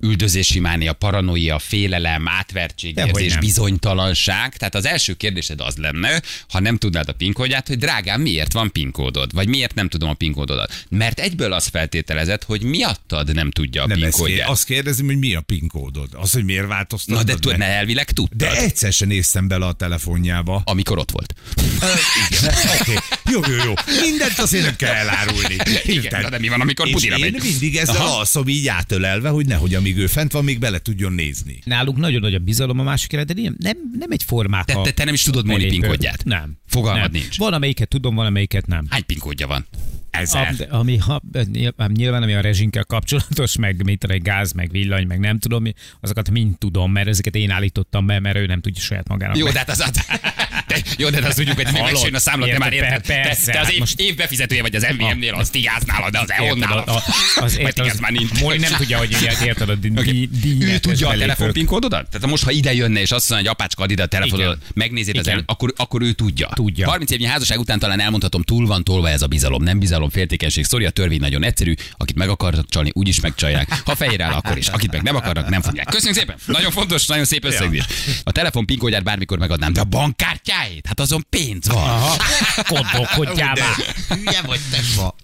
üldözési mánia, paranoia, félelem, átvertségérzés, bizonytalanság. Tehát az első kérdésed az lenne, ha nem tudnád a PIN kódját, hogy drágám, miért van PIN kódod? Vagy miért nem tudom a PIN kódodat? Mert egyből az feltételezett, hogy miattad nem tudja a Nem PIN kódját. azt kérdezem, hogy mi a PIN kódod. Az, hogy miért változtatod Na de tudod, ne elvileg tudtad, De egyszer sem néztem bele a telefonjába. amikor ott volt. Igen, oké. Jó, jó, jó. Mindent azért nem kell elárulni. Igen, na de mi van, amikor budira én megy? mindig ezzel Aha. alszom így átölelve, hogy nehogy amíg ő fent van, még bele tudjon nézni. Nálunk nagyon nagy a bizalom a másikra, de nem, nem, nem egy formák. Te- te- te nem is tudod Moni belépő. PIN kódját? Nem. Fogalmad nem. nincs. Van, amelyiket tudom, van, amelyiket nem. Hány PIN kódja van? Ezer. A- Ami, ha, nyilván, ami a rezsinkkel kapcsolatos, meg mit tudom, gáz, meg villany, meg nem tudom, azokat mind tudom, mert ezeket én állítottam be, mert ő nem tudja saját magának. Jó, de hát az, az, de, jó, de hát azt tudjuk, hogy Hallod? megsérni a számlat, Érted, már érted. per- persze, te, te az hát év, most- év befizetője vagy az MVM-nél, az tigáz nálad, de az EON nálad. az, érted, az, már nincs. Moli nem tudja, hogy ilyet érted a díj, Okay. díj, díj, Ő tudja a telefonpinkódodat? Tehát most, ha ide jönne, és azt mondja, hogy apácska, add ide a telefonodat, megnézed az akkor, akkor ő tudja. Tudja. 30 évnyi házasság után talán elmondhatom, túl van tolva ez a bizalom. Nem bizalom, féltékenység. Szori, a törvény nagyon egyszerű. Akit meg akarnak csalni, úgyis megcsalják. Ha fehér áll, akkor is. Akit meg nem akarnak, nem fogják. Köszönjük szépen. Nagyon fontos, nagyon szép összegzés. A telefon pinkódját bármikor megadnám, de a bankkártyáit? Hát azon pénz van. Aha, koddokodjál Hülye vagy te.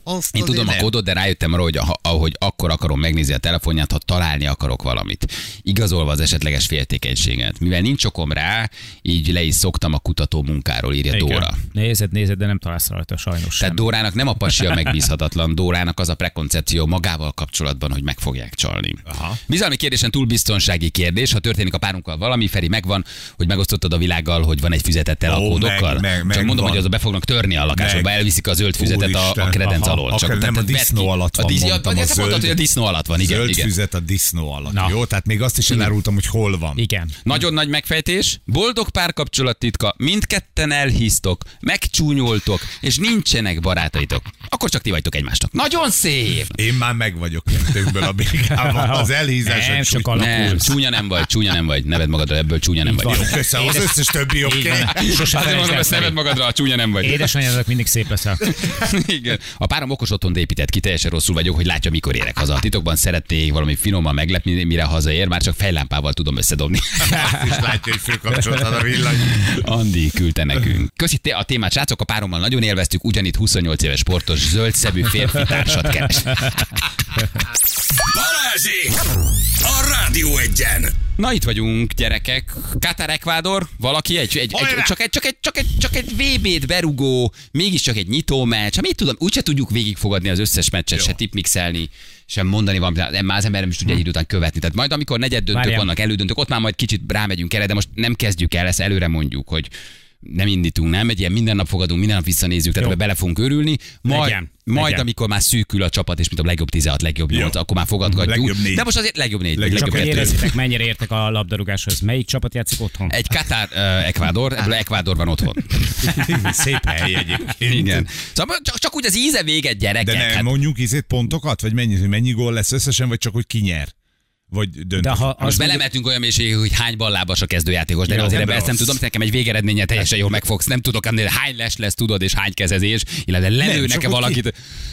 Azt Én tudom a kódot, de rájöttem arra, hogy ha- ahogy akkor akarom megnézni a telefonját, ha találni akarok valamit. Igazolva az esetleges féltékenységet. Mivel nincs okom rá, így le is szoktam a kutató munkáról, írja Dóra. Nézed, nézed, de nem találsz rajta sajnos Tehát sem. Dórának nem a pasia megbízhatatlan, Dórának az a prekoncepció magával kapcsolatban, hogy meg fogják csalni. Aha. Bizalmi kérdésen túl biztonsági kérdés, ha történik a párunkkal valami, Feri megvan, hogy megosztottad a világgal, hogy van egy füzetettel a kódokkal. meg- meg- Csak meg mondom, van. hogy az be fognak törni a lakásokba, Meg. elviszik a zöld füzetet a, a kredenc alól. Akkor nem a disznó alatt van, a disznó, mondtam, a zöld- hogy a disznó alatt van, igen. Zöld igen. füzet a disznó alatt. Na. Jó, tehát még azt is elárultam, hogy hol van. Igen. Nagyon nagy megfejtés, boldog párkapcsolat titka, mindketten elhisztok, megcsúnyoltok, és nincsenek barátaitok. Akkor csak ti vagytok egymásnak. Nagyon szép! Én már meg vagyok kettőkből a békával. Az elhízás. Nem, csak. Nem, csúnya nem vagy, csúnya nem vagy. Neved magadra, ebből csúnya nem vagy. Jó, köszönöm. Az összes többi oké. Van. Sose Azért mondom, ezt neved magadra, csúnya nem vagy. Édesanyádnak mindig szép leszel. (laughs) Igen. A párom okos otthont épített ki, teljesen rosszul vagyok, hogy látja, mikor érek haza. A titokban szerették valami finoman meglepni, mire hazaér, már csak fejlámpával tudom összedobni. (laughs) Azt is látja, hogy fölkapcsoltad a villany. Andi küldte nekünk. Köszi te- a témát, srácok, a párommal nagyon élveztük, ugyanitt 28 éves sportos, zöldszebű férfi társat keres. Balázsi! A Rádió egyen! Na itt vagyunk, gyerekek. Katar Ecuador, valaki egy, egy, egy, csak, egy, csak, egy, csak, egy, csak egy VB-t berugó, mégiscsak egy nyitó meccs. Hát mit tudom, úgyse tudjuk végigfogadni az összes meccset, se tipmixelni, sem mondani valamit, nem, már az ember nem is tudja egy idő után követni. Tehát majd amikor negyed döntők vannak, elődöntők, ott már majd kicsit rámegyünk erre, de most nem kezdjük el, ezt előre mondjuk, hogy nem indítunk, nem egy ilyen minden nap fogadunk, minden nap visszanézzük, tehát Jó. bele fogunk örülni. Majd, Legyen, majd legyen. amikor már szűkül a csapat, és mint a legjobb 16, legjobb 8, akkor már fogadgatjuk. Négy. De most azért legjobb 4, Legjobb legjobb, Csak érezzétek, mennyire értek a labdarúgáshoz. Melyik csapat játszik otthon? Egy Katar uh, Ecuador, ebből Ecuador van otthon. (laughs) Szép hely egyébként. Igen. Szóval csak, csak úgy az íze véget, gyerekek. De nem hát, mondjuk izét pontokat? Vagy mennyi, mennyi gól lesz összesen, vagy csak hogy ki nyer? Vagy dönt. De ha most belemetünk olyan mélységig, hogy hány ballábas a kezdőjátékos, de Jó, azért nem ebben ezt nem tudom, nekem egy végeredménye teljesen jól megfogsz. Nem tudok ennél hány les lesz, tudod, és hány kezezés, illetve csak lelőnek-e hogy valakit. ki-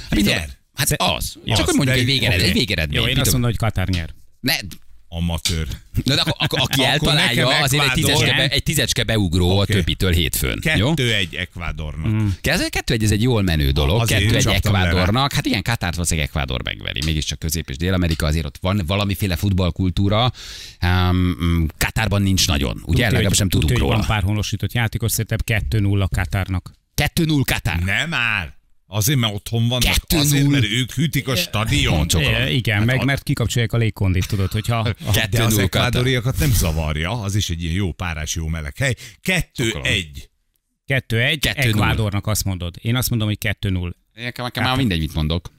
Hát, mit? Hát az. Az, Csak hogy mondjuk egy végeredmény. végeredmény. jó, én azt mondom, hogy Katár nyer. Ne, Amatőr. Na, de akkor, akkor, aki eltalálja, azért egy tízecske, be, egy tízecske beugró a Oké. többitől hétfőn. Jó? Kettő egy Ecuadornak. Mm. Kettő egy, ez egy jól menő dolog. Azért kettő egy csaptam le. Ekvádornak. Hát igen, Katárt valószínűleg Ekvádor megveri. Mégiscsak Közép- és Dél-Amerika, azért ott van valamiféle futballkultúra. Um, Katárban nincs nagyon. Ugye? Legalábbis nem tudunk róla. Van pár honosított játékos, szerintem 2-0 Katárnak. 2-0 Katár. Nem már. Azért, mert otthon vannak. Kettő Azért, null. mert ők hűtik a stadion. Csokolom. É, igen, Hát meg ad- mert kikapcsolják a légkondit, tudod, hogyha... (laughs) Kettő De az null ekvádoriakat nem zavarja, az is egy ilyen jó párás, jó meleg hely. Kettő Csokolom. egy. 2-1, 2-0. Ekvádornak azt mondod. Én azt mondom, hogy 2-0. Nekem, nekem már mindegy, mit mondok.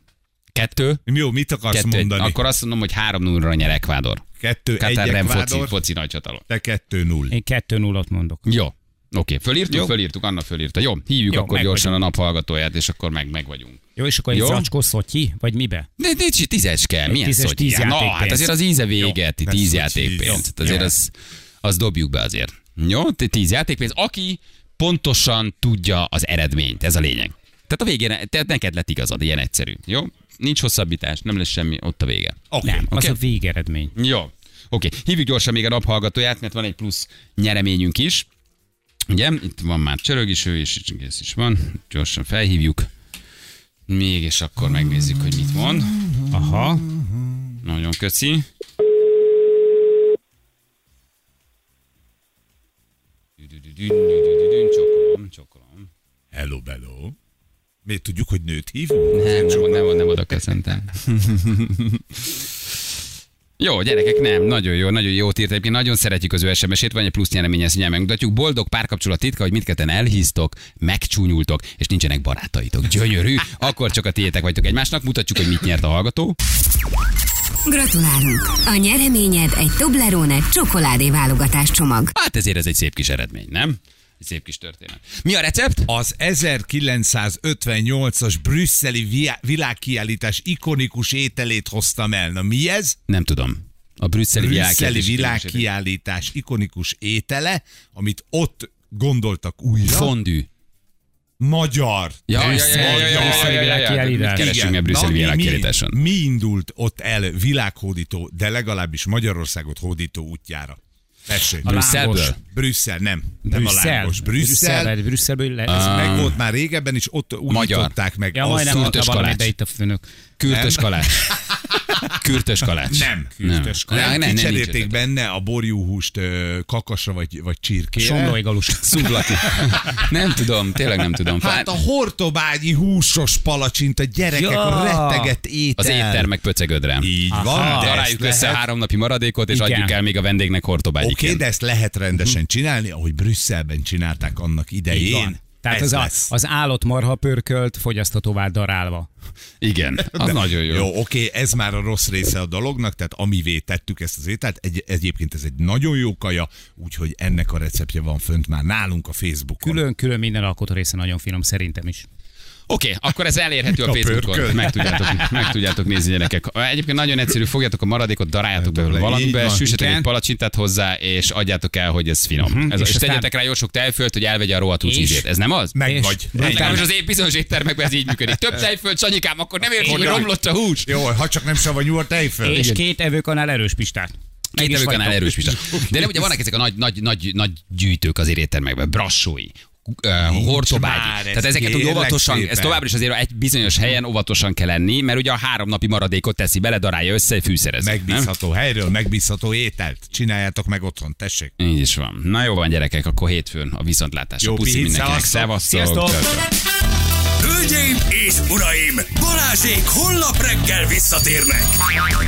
Kettő, Jó, mit akarsz kettő, egy. mondani? Akkor azt mondom, hogy 3-0-ra nyer Ekvádor. Kettő egy Katár nem foci, Ekvádor, foci nagy csatalon. te kettő null. Én 2-0-ot mondok. Jó. Oké, fölírtuk, Jó. fölírtuk, Anna fölírta. Jó, hívjuk Jó, akkor gyorsan a naphallgatóját, és akkor meg, meg vagyunk. Jó, és akkor egy zacskó szotyi? Vagy mibe? De nincs tízecske, milyen tízes, szó? tíz Na, hát azért az íze véget, Jó, tíz játékpénz. Tehát azért az, az dobjuk be azért. Jó, tíz játékpénz. Aki pontosan tudja az eredményt, ez a lényeg. Tehát a végén, tehát neked lett igazad, ilyen egyszerű. Jó? Nincs hosszabbítás, nem lesz semmi, ott a vége. Oké. Nem, az Oké. a végeredmény. Jó. Oké, hívjuk gyorsan még a naphallgatóját, mert van egy plusz nyereményünk is. Ugye, itt van már csörög is, ő is, ez is van. Gyorsan felhívjuk. Még, és akkor megnézzük, hogy mit mond. Aha. Nagyon köszi. Csokolom, csokolom. Hello, bello. Miért tudjuk, hogy nőt hívunk? Nem, nem, nem, nem oda köszöntem. Jó, gyerekek, nem, nagyon jó, nagyon jót írt. Egyébként nagyon szeretjük az ő SMS-ét, van egy plusz nyeremény, ezt mindjárt megmutatjuk. Boldog párkapcsolat titka, hogy mindketten elhíztok, megcsúnyultok, és nincsenek barátaitok. Gyönyörű, akkor csak a tiétek vagytok egymásnak. Mutatjuk, hogy mit nyert a hallgató. Gratulálunk! A nyereményed egy Toblerone csokoládé válogatás csomag. Hát ezért ez egy szép kis eredmény, nem? Egy szép kis történet. Mi a recept? Az 1958-as brüsszeli vi- világkiállítás ikonikus ételét hoztam el. Na mi ez? Nem tudom. A brüsszeli, Brüsszeli világkiállítás- világkiállítás ikonikus étele, amit ott gondoltak újra. Fondű. Magyar. Ja, ja, ja, Brüsszel- ja, ja, ja, ja, brüsszeli világkiállítás. Keresünk meg világkiállításon. Mi, mi indult ott el világhódító, de legalábbis Magyarországot hódító útjára? Tessék. A Brüsszelből? Brüsszel, nem. Nem a Brüsszel. lángos. Brüsszel. Brüsszel. Brüsszelből le. Ez meg volt már régebben, és ott újították meg. Ja, majdnem mondta szürtös valamit, de itt a főnök. Kürtös Nem? (laughs) Kürtös kalács. Nem. Kürtös Nem, kalács. nem, kicserélték benne a borjúhúst kakasra vagy, vagy csirkére. Somlói galus. (laughs) Szuglati. (laughs) Nem tudom, tényleg nem tudom. Hát a hortobágyi húsos palacsint a gyerekek Ja. retteget étel. az éttermek pöcegödre. Így Aha. van, de Daráljuk ezt össze lehet- három napi maradékot, és Igen. adjuk el még a vendégnek hortobágyit. Oké, okay, de ezt lehet rendesen csinálni, ahogy Brüsszelben csinálták annak idején. van. Tehát Ez az, a, lesz. az állott marha pörkölt, fogyasztatóvá darálva. Igen, (laughs) az nagyon jó. Jó, oké, ez már a rossz része a dolognak, tehát amivé tettük ezt az ételt, egy, egyébként ez egy nagyon jó kaja, úgyhogy ennek a receptje van fönt már nálunk a Facebookon. Külön-külön minden alkotó része nagyon finom, szerintem is. Oké, akkor ez elérhető a A Facebookon. pörköl. Meg tudjátok, meg tudjátok nézni, gyerekek. Egyébként nagyon egyszerű, fogjátok a maradékot, daráljátok belőle Így valamibe, süssetek egy palacsintát hozzá, és adjátok el, hogy ez finom. Ez, És és aztán- tegyetek rá jó sok tejfölt, hogy elvegye a rohadt És- ízét. Ez nem az? Meg És- vagy. Hát most az én bizonyos éttermekben ez így működik. Több tejfölt, Sanyikám, akkor nem érted, hogy romlott a hús. Jó, ha csak nem savanyú a tejföl. És két evőkanál erős pistát. Két is evőkanál vagytok. erős pista. (laughs) De nem, ugye vannak ezek a nagy, nagy, nagy, nagy gyűjtők az éttermekben, brassói, uh, hortobágyi. már, ez Tehát ezeket úgy óvatosan, szépen. ez továbbra is azért egy bizonyos helyen óvatosan kell lenni, mert ugye a három napi maradékot teszi bele, darálja össze, fűszerez. Megbízható helyről, megbízható ételt. Csináljátok meg otthon, tessék. Így is van. Na jó van, gyerekek, akkor hétfőn a viszontlátásra. Jó Puszi mindenkinek. szevasztok. Hölgyeim és uraim, Balázsék holnap reggel visszatérnek.